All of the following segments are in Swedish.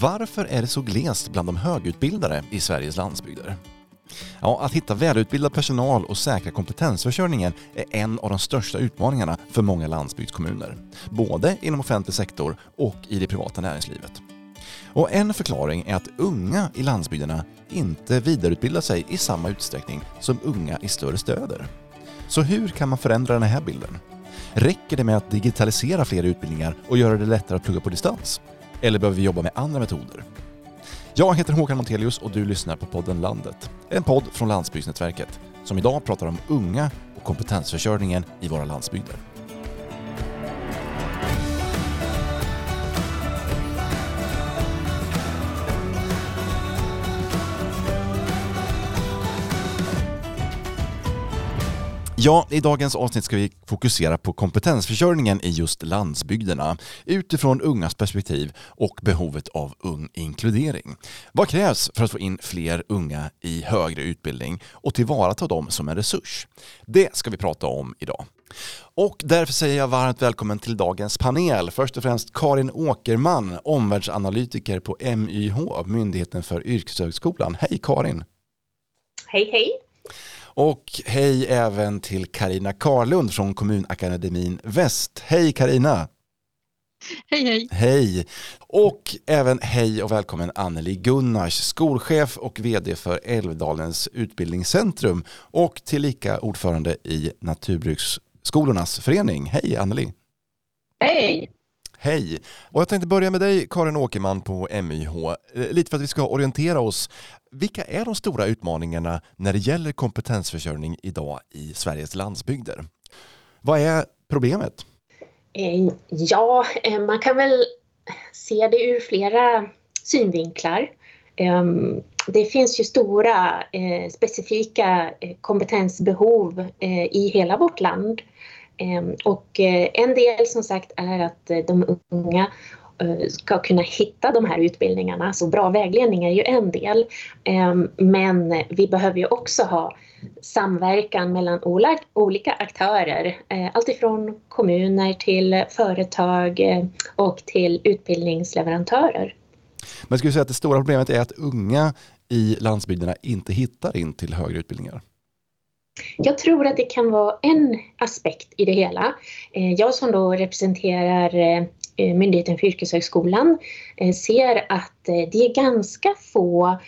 Varför är det så glest bland de högutbildade i Sveriges landsbygder? Ja, att hitta välutbildad personal och säkra kompetensförsörjningen är en av de största utmaningarna för många landsbygdskommuner. Både inom offentlig sektor och i det privata näringslivet. Och en förklaring är att unga i landsbygderna inte vidareutbildar sig i samma utsträckning som unga i större städer. Så hur kan man förändra den här bilden? Räcker det med att digitalisera fler utbildningar och göra det lättare att plugga på distans? Eller behöver vi jobba med andra metoder? Jag heter Håkan Montelius och du lyssnar på podden Landet. En podd från Landsbygdsnätverket som idag pratar om unga och kompetensförsörjningen i våra landsbygder. Ja, i dagens avsnitt ska vi fokusera på kompetensförsörjningen i just landsbygderna utifrån ungas perspektiv och behovet av ung inkludering. Vad krävs för att få in fler unga i högre utbildning och tillvarata dem som en resurs? Det ska vi prata om idag. Och därför säger jag varmt välkommen till dagens panel. Först och främst Karin Åkerman, omvärldsanalytiker på MYH, Myndigheten för yrkeshögskolan. Hej Karin! Hej hej! Och hej även till Karina Karlund från Kommunakademin Väst. Hej Karina! Hej hej! Hej! Och även hej och välkommen Anneli Gunnars, skolchef och vd för Älvdalens utbildningscentrum och tillika ordförande i Naturbruksskolornas förening. Hej Anneli! Hej! Hej! Och jag tänkte börja med dig Karin Åkerman på MYH, eh, lite för att vi ska orientera oss. Vilka är de stora utmaningarna när det gäller kompetensförsörjning idag i Sveriges landsbygder? Vad är problemet? Eh, ja, eh, man kan väl se det ur flera synvinklar. Ehm, det finns ju stora specifika kompetensbehov i hela vårt land Ehm, och eh, en del som sagt är att eh, de unga eh, ska kunna hitta de här utbildningarna. Så bra vägledning är ju en del. Ehm, men vi behöver ju också ha samverkan mellan olika aktörer. Alltifrån kommuner till företag och till utbildningsleverantörer. Men skulle säga att det stora problemet är att unga i landsbygderna inte hittar in till högre utbildningar? Jag tror att det kan vara en aspekt i det hela. Eh, jag som då representerar eh, Myndigheten för yrkeshögskolan eh, ser att det är ganska få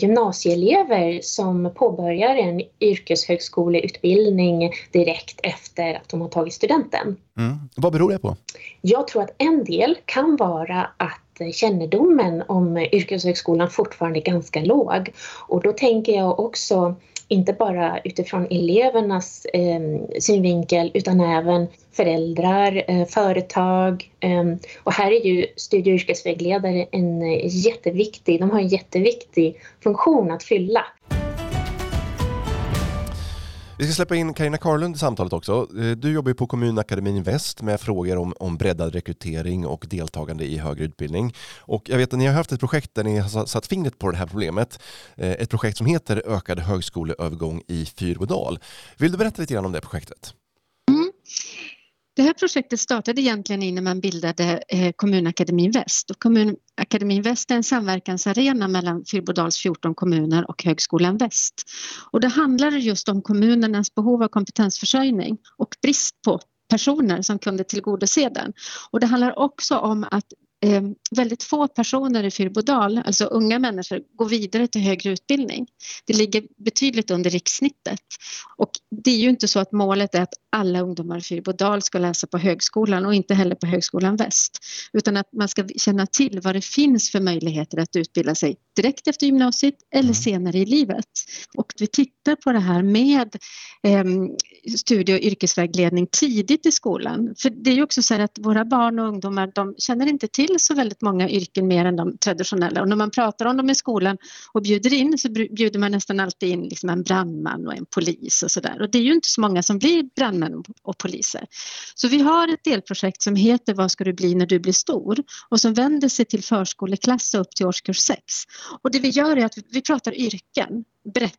gymnasieelever som påbörjar en yrkeshögskoleutbildning direkt efter att de har tagit studenten. Mm. Vad beror det på? Jag tror att en del kan vara att kännedomen om yrkeshögskolan fortfarande är ganska låg. Och då tänker jag också inte bara utifrån elevernas eh, synvinkel utan även föräldrar, eh, företag. Eh, och här är ju studie och yrkesvägledare en eh, jätteviktig, de har en jätteviktig funktion att fylla. Vi ska släppa in Karina Karlund i samtalet också. Eh, du jobbar ju på Kommunakademin Väst med frågor om, om breddad rekrytering och deltagande i högre utbildning. Och jag vet att ni har haft ett projekt där ni har satt fingret på det här problemet. Eh, ett projekt som heter Ökad högskoleövergång i Fyrbodal. Vill du berätta lite grann om det projektet? Mm. Det här projektet startade egentligen innan man bildade eh, Kommunakademin Väst. Och Kommunakademin Väst är en samverkansarena mellan Fyrbodals 14 kommuner och Högskolan Väst. Och det handlar just om kommunernas behov av kompetensförsörjning och brist på personer som kunde tillgodose den. Och det handlar också om att eh, väldigt få personer i Fyrbodal, alltså unga människor, går vidare till högre utbildning. Det ligger betydligt under rikssnittet. Och det är ju inte så att målet är att alla ungdomar i Fyrbodal ska läsa på högskolan och inte heller på Högskolan Väst. Utan att man ska känna till vad det finns för möjligheter att utbilda sig direkt efter gymnasiet eller mm. senare i livet. Och vi tittar på det här med eh, studie och yrkesvägledning tidigt i skolan. För det är ju också så att våra barn och ungdomar de känner inte till så väldigt många yrken mer än de traditionella. Och när man pratar om dem i skolan och bjuder in så bjuder man nästan alltid in liksom en brandman och en polis och sådär. Och det är ju inte så många som blir brandmän och poliser. Så vi har ett delprojekt som heter Vad ska du bli när du blir stor? Och som vänder sig till förskoleklass och upp till årskurs 6. Och det vi gör är att vi pratar yrken brett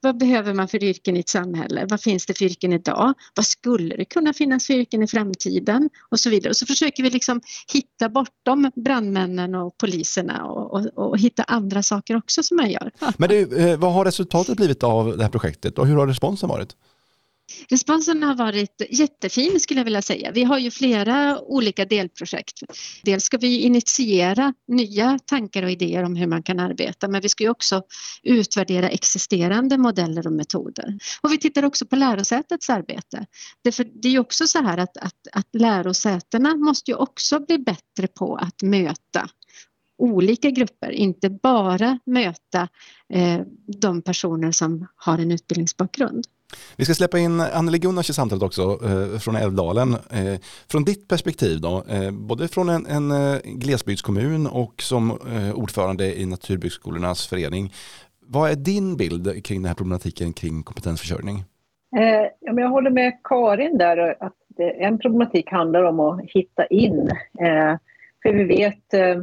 vad behöver man för yrken i ett samhälle? Vad finns det för yrken idag? Vad skulle det kunna finnas för yrken i framtiden? Och så vidare. Och så försöker vi liksom hitta bortom brandmännen och poliserna och, och, och hitta andra saker också som man gör. Men du, eh, vad har resultatet blivit av det här projektet och hur har responsen varit? Responsen har varit jättefin skulle jag vilja säga. Vi har ju flera olika delprojekt. Dels ska vi initiera nya tankar och idéer om hur man kan arbeta men vi ska ju också utvärdera existerande modeller och metoder. Och vi tittar också på lärosätets arbete. Det är ju också så här att, att, att lärosätena måste ju också bli bättre på att möta olika grupper, inte bara möta eh, de personer som har en utbildningsbakgrund. Vi ska släppa in Anneli Gunnars i samtalet också eh, från Älvdalen. Eh, från ditt perspektiv då, eh, både från en, en eh, glesbygdskommun och som eh, ordförande i Naturbygdsskolornas förening. Vad är din bild kring den här problematiken kring kompetensförsörjning? Eh, ja, men jag håller med Karin där att en problematik handlar om att hitta in. Eh, för vi vet eh,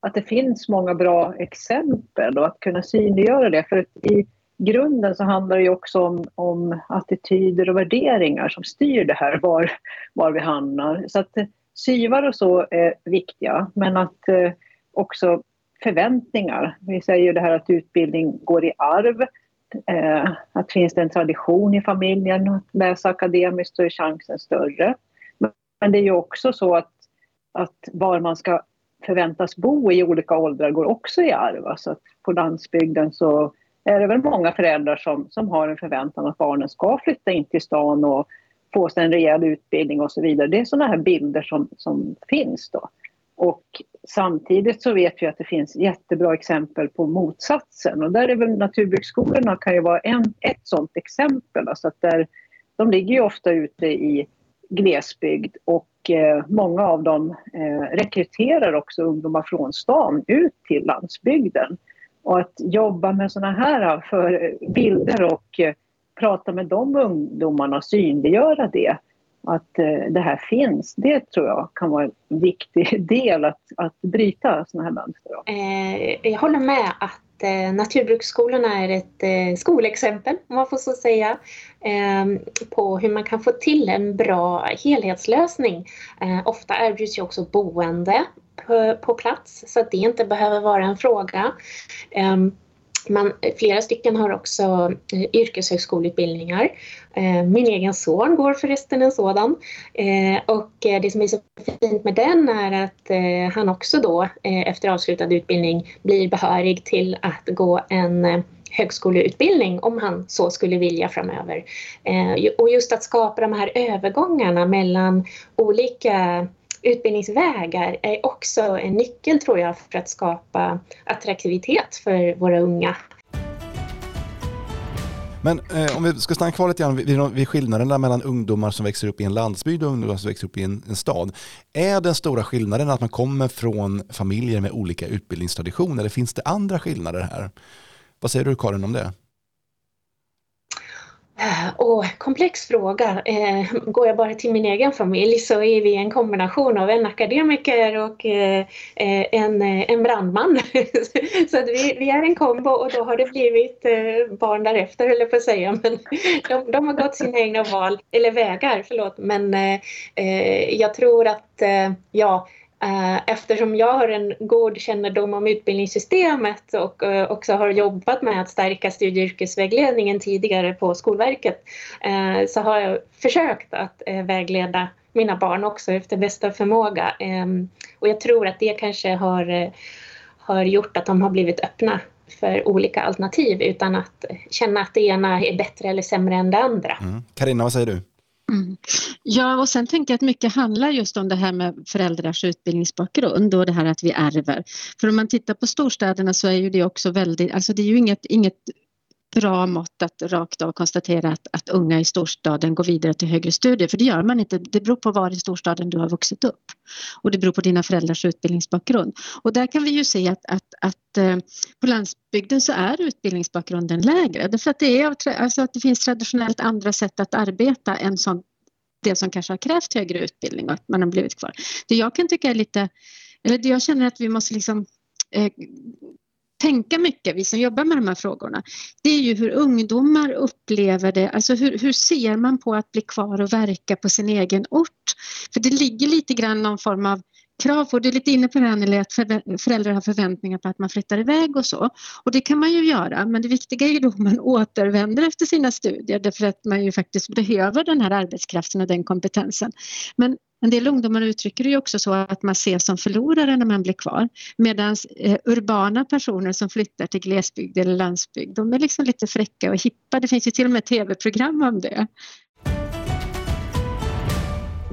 att det finns många bra exempel och att kunna synliggöra det. För i grunden så handlar det ju också om, om attityder och värderingar som styr det här, var, var vi hamnar. Så att syvar och så är viktiga, men att eh, också förväntningar. Vi säger ju det här att utbildning går i arv. Eh, att finns det en tradition i familjen att läsa akademiskt så är chansen större. Men det är ju också så att, att var man ska förväntas bo i olika åldrar går också i arv. Alltså att på landsbygden så är det väl många föräldrar som, som har en förväntan att barnen ska flytta in till stan och få sig en rejäl utbildning och så vidare. Det är sådana här bilder som, som finns då. Och samtidigt så vet vi att det finns jättebra exempel på motsatsen och där är väl naturbruksskolorna kan ju vara en, ett sådant exempel. Alltså att där, de ligger ju ofta ute i glesbygd och eh, många av dem eh, rekryterar också ungdomar från stan ut till landsbygden. Och att jobba med sådana här eh, för eh, bilder och eh, prata med de ungdomarna och synliggöra det, att det här finns, det tror jag kan vara en viktig del att, att bryta sådana här mönster. Jag håller med att Naturbruksskolorna är ett skolexempel, om man får så säga, på hur man kan få till en bra helhetslösning. Ofta erbjuds ju också boende på, på plats så att det inte behöver vara en fråga. Ehm, Man, flera stycken har också eh, yrkeshögskoleutbildningar. Eh, min egen son går förresten en sådan. Ehm, eh, och det som är så fint med den är att eh, han också då eh, efter avslutad utbildning blir behörig till att gå en eh, högskoleutbildning om han så skulle vilja framöver. Ehm, och just att skapa de här övergångarna mellan olika utbildningsvägar är också en nyckel tror jag för att skapa attraktivitet för våra unga. Men eh, om vi ska stanna kvar lite grann vid, vid skillnaderna mellan ungdomar som växer upp i en landsbygd och ungdomar som växer upp i en, en, stad. Är den stora skillnaden att man kommer från familjer med olika utbildningstraditioner eller finns det andra skillnader här? Vad säger du Karin om det? Oh, komplex fråga. Eh, går jag bara till min egen familj så är vi en kombination av en akademiker och eh, eh en, eh, en brandman. så att vi, vi, är en kombo och då har det blivit eh, barn därefter, eller på att säga. Men de, de, har gått sina egna val, eller vägar, förlåt. Men jag tror att, ja, Eh, eftersom jag har en god kännedom om utbildningssystemet och eh, också har jobbat med att stärka studie och yrkesvägledningen tidigare på Skolverket eh, så har jag försökt att vägleda mina barn också efter bästa förmåga. Ehm, och jag tror att det kanske har, har gjort att de har blivit öppna för olika alternativ utan att känna att det ena är bättre eller sämre än det andra. Karina, mm. vad säger du? Mm. Ja, och sen tänker jag att mycket handlar just om det här med föräldrars utbildningsbakgrund och det här att vi ärver. För om man tittar på storstäderna så är ju det också väldigt, alltså det är ju inget, inget bra mått att rakt av konstatera att, att unga i storstaden går vidare till högre studier, för det gör man inte. Det beror på var i storstaden du har vuxit upp och det beror på dina föräldrars utbildningsbakgrund. Och där kan vi ju se att, att, att eh, på landsbygden så är utbildningsbakgrunden lägre därför att det, är, alltså att det finns traditionellt andra sätt att arbeta än som det som kanske har krävt högre utbildning och att man har blivit kvar. Det jag kan tycka är lite, eller det jag känner att vi måste liksom eh, tänka mycket, vi som jobbar med de här frågorna, det är ju hur ungdomar upplever det, alltså hur, hur ser man på att bli kvar och verka på sin egen ort? För det ligger lite grann någon form av krav på, du är lite inne på det Anneli, att föräldrar har förväntningar på att man flyttar iväg och så. Och det kan man ju göra, men det viktiga är ju då om man återvänder efter sina studier därför att man ju faktiskt behöver den här arbetskraften och den kompetensen. Men en del ungdomar uttrycker det ju också så att man ses som förlorare när man blir kvar. Medan eh, urbana personer som flyttar till glesbygd eller landsbygd, de är liksom lite fräcka och hippa. Det finns ju till och med tv-program om det.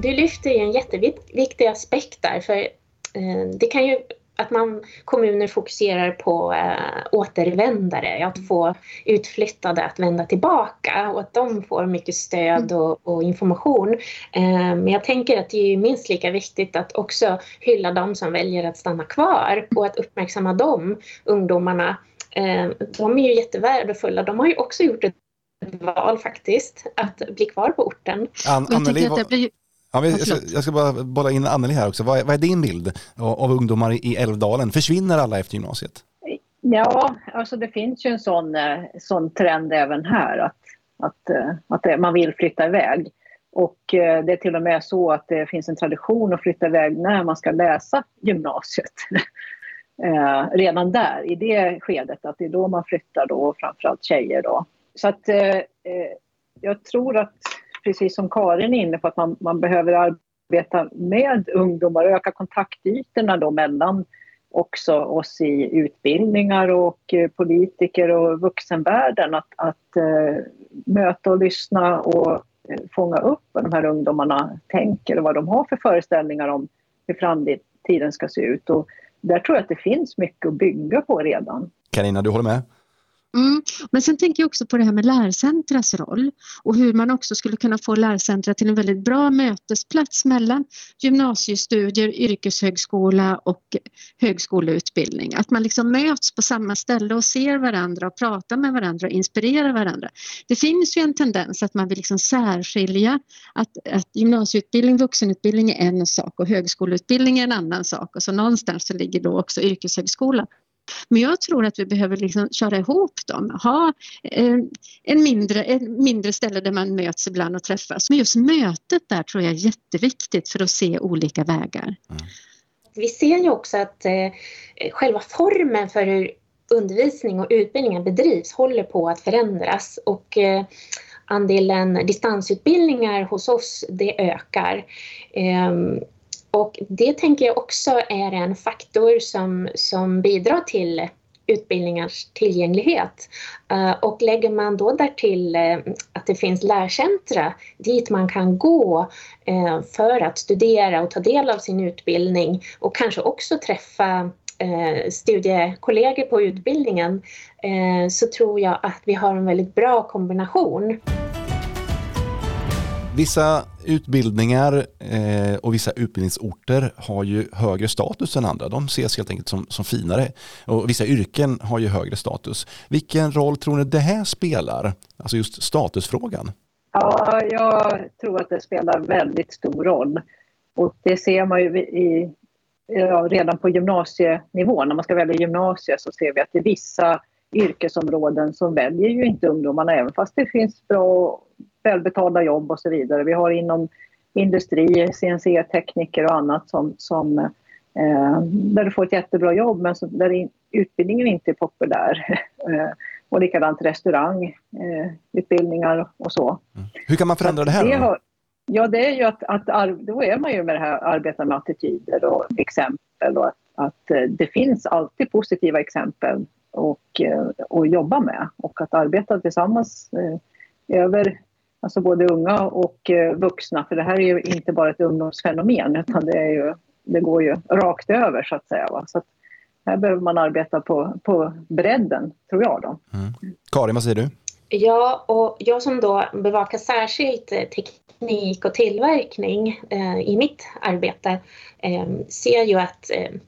Du lyfter en jätteviktig aspekt där, för eh, det kan ju att man, kommuner fokuserar på äh, återvändare, att få utflyttade att vända tillbaka och att de får mycket stöd mm. och, och information. Äh, men jag tänker att det är minst lika viktigt att också hylla de som väljer att stanna kvar och att uppmärksamma de ungdomarna. Äh, de är ju jättevärdefulla. De har ju också gjort ett val faktiskt, att bli kvar på orten. An Anneli, Ja, jag, ska, jag ska bara bolla in Anneli här också. Vad är, vad är din bild av, av, ungdomar i Älvdalen? Försvinner alla efter gymnasiet? Ja, alltså det finns ju en sån, eh, sån trend även här att, att, eh, att man vill flytta iväg. Och eh, det är till och med så att det finns en tradition att flytta iväg när man ska läsa gymnasiet. Redan där, i det skedet, att det är då man flyttar då, framförallt tjejer då. Så att jag tror att precis som Karin är inne på, att man, man behöver arbeta med ungdomar och öka kontaktytorna då mellan också oss i utbildningar och eh, politiker och vuxenvärlden att, att uh, möta och lyssna och eh, fånga upp vad de här ungdomarna tänker och vad de har för föreställningar om hur framtiden ska se ut. Och där tror jag att det finns mycket att bygga på redan. Karina, du håller med? Mm. Men sen tänker jag också på det här med lärcentras roll och hur man också skulle kunna få lärcentra till en väldigt bra mötesplats mellan gymnasiestudier, yrkeshögskola och högskoleutbildning. Att man liksom möts på samma ställe och ser varandra och pratar med varandra och inspirerar varandra. Det finns ju en tendens att man vill liksom särskilja att, att gymnasieutbildning, vuxenutbildning är en sak och högskoleutbildning är en annan sak och så någonstans så ligger då också yrkeshögskola. Men jag tror att vi behöver liksom köra ihop dem, ha eh, en mindre, en mindre ställe där man möts ibland och träffas. Men just mötet där tror jag är jätteviktigt för att se olika vägar. Mm. Vi ser ju också att eh, själva formen för hur undervisning och utbildningen bedrivs håller på att förändras och eh, andelen distansutbildningar hos oss det ökar. Och det tänker jag också är en faktor som, som bidrar till utbildningars tillgänglighet. Eh, och lägger man då därtill eh, att det finns lärcentra dit man kan gå eh, för att studera och ta del av sin utbildning och kanske också träffa studiekollegor på utbildningen så tror jag att vi har en väldigt bra kombination. Vissa utbildningar eh, och vissa utbildningsorter har ju högre status än andra. De ses helt enkelt som, som finare. Och vissa yrken har ju högre status. Vilken roll tror ni det här spelar? Alltså just statusfrågan. Ja, jag tror att det spelar väldigt stor roll. Och det ser man ju i, ja, redan på gymnasienivå. När man ska välja gymnasiet så ser vi att i vissa yrkesområden så väljer ju inte ungdomarna även fast det finns bra välbetalda jobb och så vidare. Vi har inom industri, CNC-tekniker och annat som, som eh, där du får ett jättebra jobb men som, där utbildningen inte är populär. Eh, och likadant restaurang, eh, och så. Mm. Hur kan man förändra det här? Det har, ja, det är ju att, att då är man ju med det här arbeta med attityder och exempel och att, att eh, det finns alltid positiva exempel och, eh, och jobba med och att arbeta tillsammans eh, över Alltså både unga och eh, vuxna, för det här är ju inte bara ett ungdomsfenomen utan det, är ju, det går ju rakt över så att säga. Va? Så att här behöver man arbeta på, på bredden, tror jag. Då. Mm. Karin, vad säger du? Ja, och jag som då bevakar särskilt eh, teknik och tillverkning eh, i mitt arbete eh, ser ju att eh, Eh,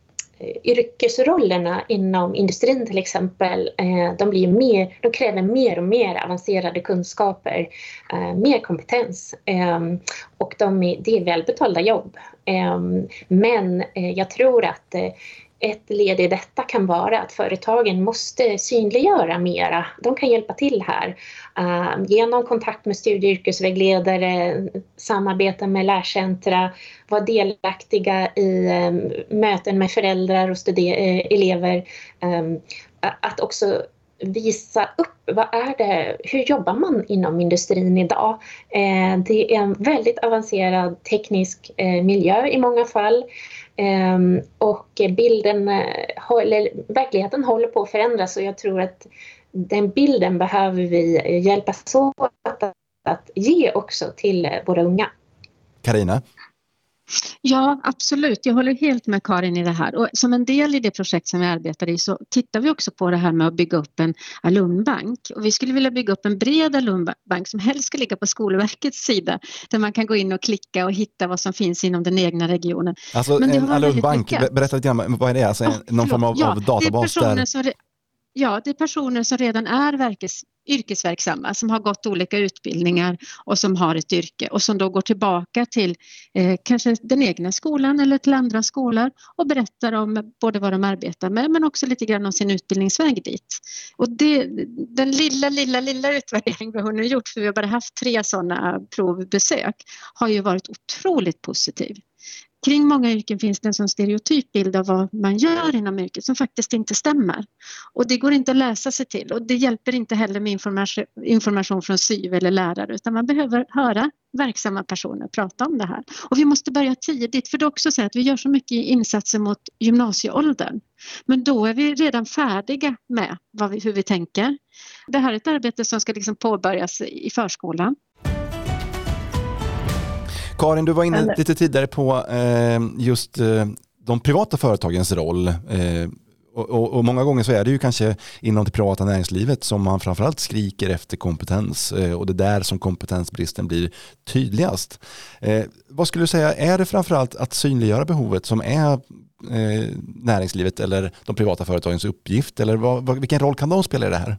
Eh, yrkesrollerna inom industrin till exempel, eh, de, blir mer, de kräver mer och mer avancerade kunskaper, eh, mer kompetens. Ehm, och de är, det är välbetalda jobb. Ehm, men jag tror att ett led i detta kan vara att företagen måste synliggöra mera. De kan hjälpa till här uh, genom kontakt med studie och yrkesvägledare, samarbeta med lärcentra, vara delaktiga i um, möten med föräldrar och eh, elever. Um, att också visa upp vad är det, hur jobbar man inom industrin idag? Eh, det är en väldigt avancerad teknisk eh, miljö i många fall eh, och bilden, eh, eller verkligheten håller på att förändras och jag tror att den bilden behöver vi eh, hjälpas åt att, att ge också till eh, våra unga. Karina? Ja, absolut. Jag håller helt med Karin i det här. Och som en del i det projekt som vi arbetar i så tittar vi också på det här med att bygga upp en alumnbank. Och vi skulle vilja bygga upp en bred alumnbank som helst ska ligga på Skolverkets sida där man kan gå in och klicka och hitta vad som finns inom den egna regionen. Alltså en alumnbank, berätta lite grann, vad är det? Alltså, någon form av, ja, av databas? Det är där... som, ja, det är personer som redan är verkes, yrkesverksamma som har gått olika utbildningar och som har ett yrke och som då går tillbaka till eh, kanske den egna skolan eller till andra skolor och berättar om både vad de arbetar med men också lite grann om sin utbildningsväg dit. Och det, den lilla, lilla, lilla utvärdering vi har nu gjort, för vi har bara haft tre sådana provbesök, har ju varit otroligt positiv kring många yrken finns det en sån stereotyp bild av vad man gör inom yrket som faktiskt inte stämmer. Och det går inte att läsa sig till och det hjälper inte heller med information, information från SYV eller lärare utan man behöver höra verksamma personer prata om det här. Och vi måste börja tidigt för det är också så att vi gör så mycket insatser mot gymnasieåldern. Men då är vi redan färdiga med vi, hur vi tänker. Det här är ett arbete som ska liksom påbörjas i förskolan. Karin, du var inne lite tidigare på eh, just eh, de privata företagens roll. Eh, och, och, och, många gånger så är det ju kanske inom det privata näringslivet som man framförallt skriker efter kompetens och det är där som kompetensbristen blir tydligast. Eh, vad skulle du säga, är det framförallt att synliggöra behovet som är eh, näringslivet eller de privata företagens uppgift eller vad, vad, vilken roll kan de spela i det här?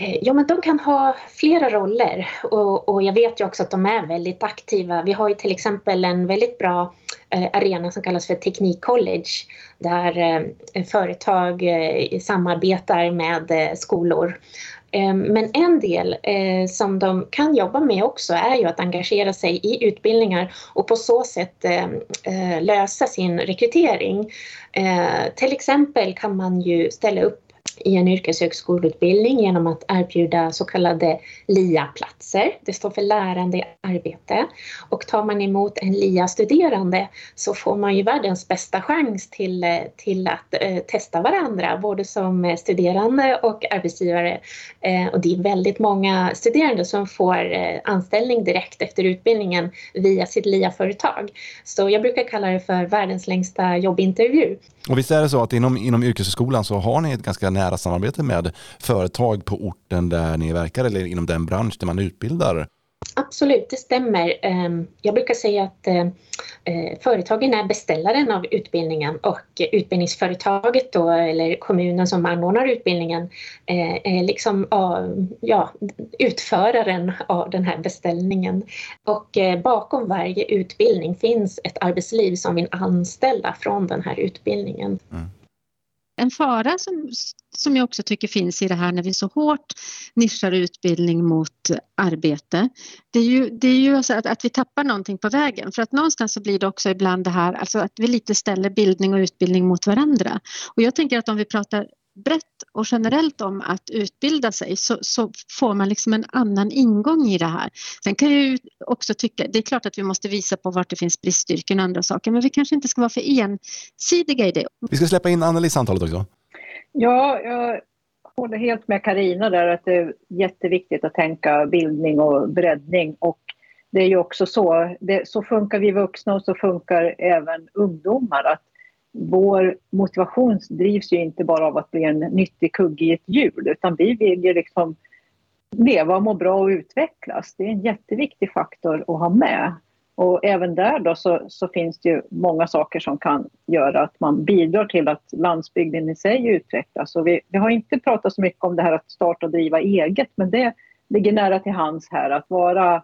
Eh, ja, men de kan ha flera roller och, och, jag vet ju också att de är väldigt aktiva. Vi har ju till exempel en väldigt bra eh, arena som kallas för Teknikcollege där eh, företag samarbetar med skolor. Men en del som de kan jobba med också är ju att engagera sig i utbildningar och på så sätt lösa sin rekrytering. Till exempel kan man ju ställa upp i en yrkeshögskoleutbildning genom att erbjuda så kallade LIA-platser. Det står för lärande i arbete. Och tar man emot en LIA-studerande så får man ju världens bästa chans till, till att eh, testa varandra, både som studerande och arbetsgivare. Eh, och det är väldigt många studerande som får eh, anställning direkt efter utbildningen via sitt LIA-företag. Så jag brukar kalla det för världens längsta jobbintervju. Och visst är det så att inom, inom yrkeshögskolan så har ni ett ganska nära samarbete med företag på orten där ni verkar eller inom den bransch där man utbildar? Absolut, det stämmer. Ehm, jag brukar säga att eh, eh, företagen är beställaren av utbildningen och utbildningsföretaget då, eller kommunen som anordnar utbildningen eh, är liksom ja, utföraren av den här beställningen. Och bakom varje utbildning finns ett arbetsliv som vill anställa från den här utbildningen. Mm en fara som, som jag också tycker finns i det här när vi så hårt nischar utbildning mot arbete. Det är ju, det är ju alltså att, att vi tappar någonting på vägen för att någonstans så blir det också ibland det här alltså att vi lite ställer bildning och utbildning mot varandra. Och jag tänker att om vi pratar brett och generellt om att utbilda sig så, så, får man liksom en annan ingång i det här. Sen kan jag ju också tycka, det är klart att vi måste visa på vart det finns bristyrken och andra saker, men vi kanske inte ska vara för ensidiga i det. Vi ska släppa in Anneli i samtalet också. Ja, jag håller helt med Karina där att det är jätteviktigt att tänka bildning och breddning och det är ju också så, det, så funkar vi vuxna och så funkar även ungdomar. Att vår motivation drivs ju inte bara av att bli en nyttig kugge i ett hjul utan vi vill ju liksom leva, må bra och utvecklas. Det är en jätteviktig faktor att ha med. Och även där då så, så, finns det ju många saker som kan göra att man bidrar till att landsbygden i sig utvecklas. Och vi, vi har inte pratat så mycket om det här att starta och driva eget men det ligger nära till hands här att vara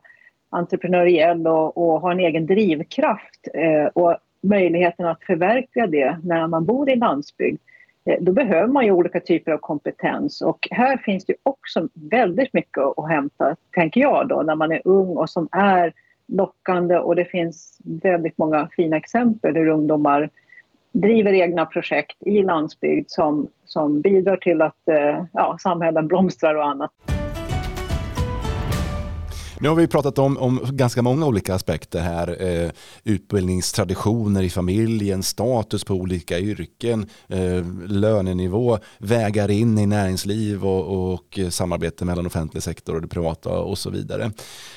entreprenöriell och, och ha en egen drivkraft. Eh, och möjligheten att förverkliga det när man bor i landsbygd eh, då behöver man ju olika typer av kompetens och här finns det också väldigt mycket att hämta, tänker jag då, när man är ung och som är lockande och det finns väldigt många fina exempel hur ungdomar driver egna projekt i landsbygd som, som bidrar till att eh, ja, samhällen blomstrar och annat. Nu har vi pratat om, om ganska många olika aspekter här. Eh, utbildningstraditioner i familjen, status på olika yrken, eh, lönenivå, vägar in i näringsliv och, och samarbete mellan offentlig sektor och det privata och så vidare.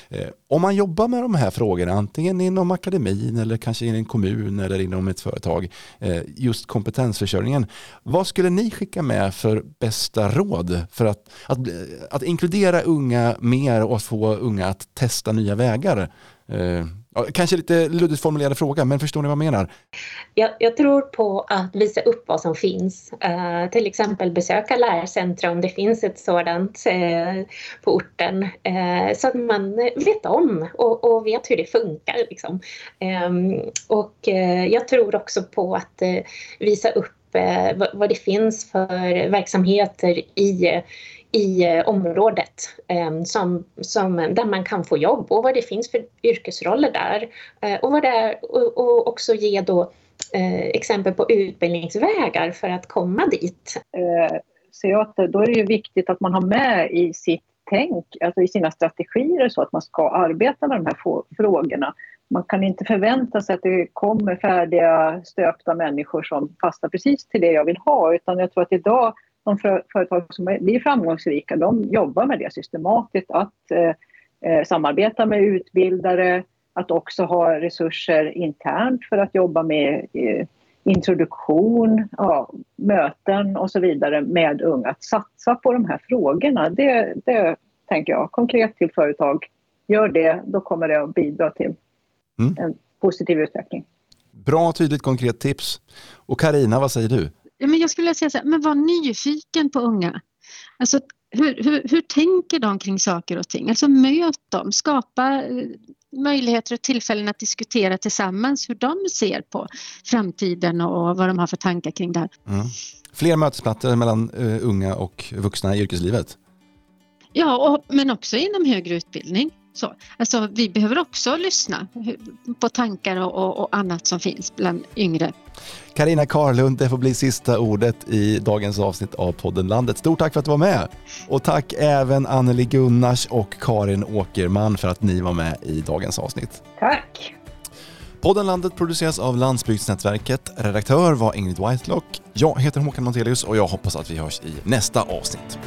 Eh, om man jobbar med de här frågorna, antingen inom akademin eller kanske i en kommun eller inom ett företag, eh, just kompetensförsörjningen. Vad skulle ni skicka med för bästa råd för att, att, att inkludera unga mer och få unga att att testa nya vägar? Eh, kanske lite luddigt formulerad fråga, men förstår ni vad jag menar? Jag, jag tror på att visa upp vad som finns. Eh, till exempel besöka lärcentrum om det finns ett sådant eh, på orten. Eh, så att man vet om och, och vet hur det funkar. Liksom. Ehm, och eh, jag tror också på att eh, visa upp vad, vad det finns för verksamheter i i eh, området eh, som, som, där man kan få jobb och vad det finns för yrkesroller där. Eh, och, vad det är, och, och också ge då exempel på utbildningsvägar för att komma dit. Så jag att då är det ju viktigt att man har med i sitt tänk, alltså i sina strategier så att man ska arbeta med de här frågorna. Man kan inte förvänta sig att det kommer färdiga stöpta människor som passar precis till det jag vill ha utan jag tror att idag de företag som blir framgångsrika de jobbar med det systematiskt, att eh, eh, samarbeta med utbildare, att också ha resurser internt för att jobba med eh, introduktion, ja, möten och så vidare med unga. Att satsa på de här frågorna, det, det tänker jag konkret till företag. Gör det, då kommer det att bidra till mm. en positiv utveckling. Bra, tydligt, konkret tips. Och Karina, vad säger du? Men jag skulle säga så här, men var nyfiken på unga. Alltså, hur, hur, hur tänker de kring saker och ting? Alltså möt dem, skapa eh, möjligheter och tillfällen att diskutera tillsammans hur de ser på framtiden och vad de har för tankar kring det här. Mm. Fler mötesplatser mellan uh, unga och vuxna i yrkeslivet? Ja, och, men också inom högre utbildning. Så, alltså, vi behöver också lyssna på tankar och, och, och annat som finns bland yngre. Karina Karlund, det får bli sista ordet i dagens avsnitt av podden Landet. Stort tack för att du var med! Och tack även Anneli Gunnars och Karin Åkerman för att ni var med i dagens avsnitt. Tack! Podden Landet produceras av Landsbygdsnätverket. Redaktör var Ingrid Whitelock. Jag heter Håkan Montelius och jag hoppas att vi hörs i nästa avsnitt.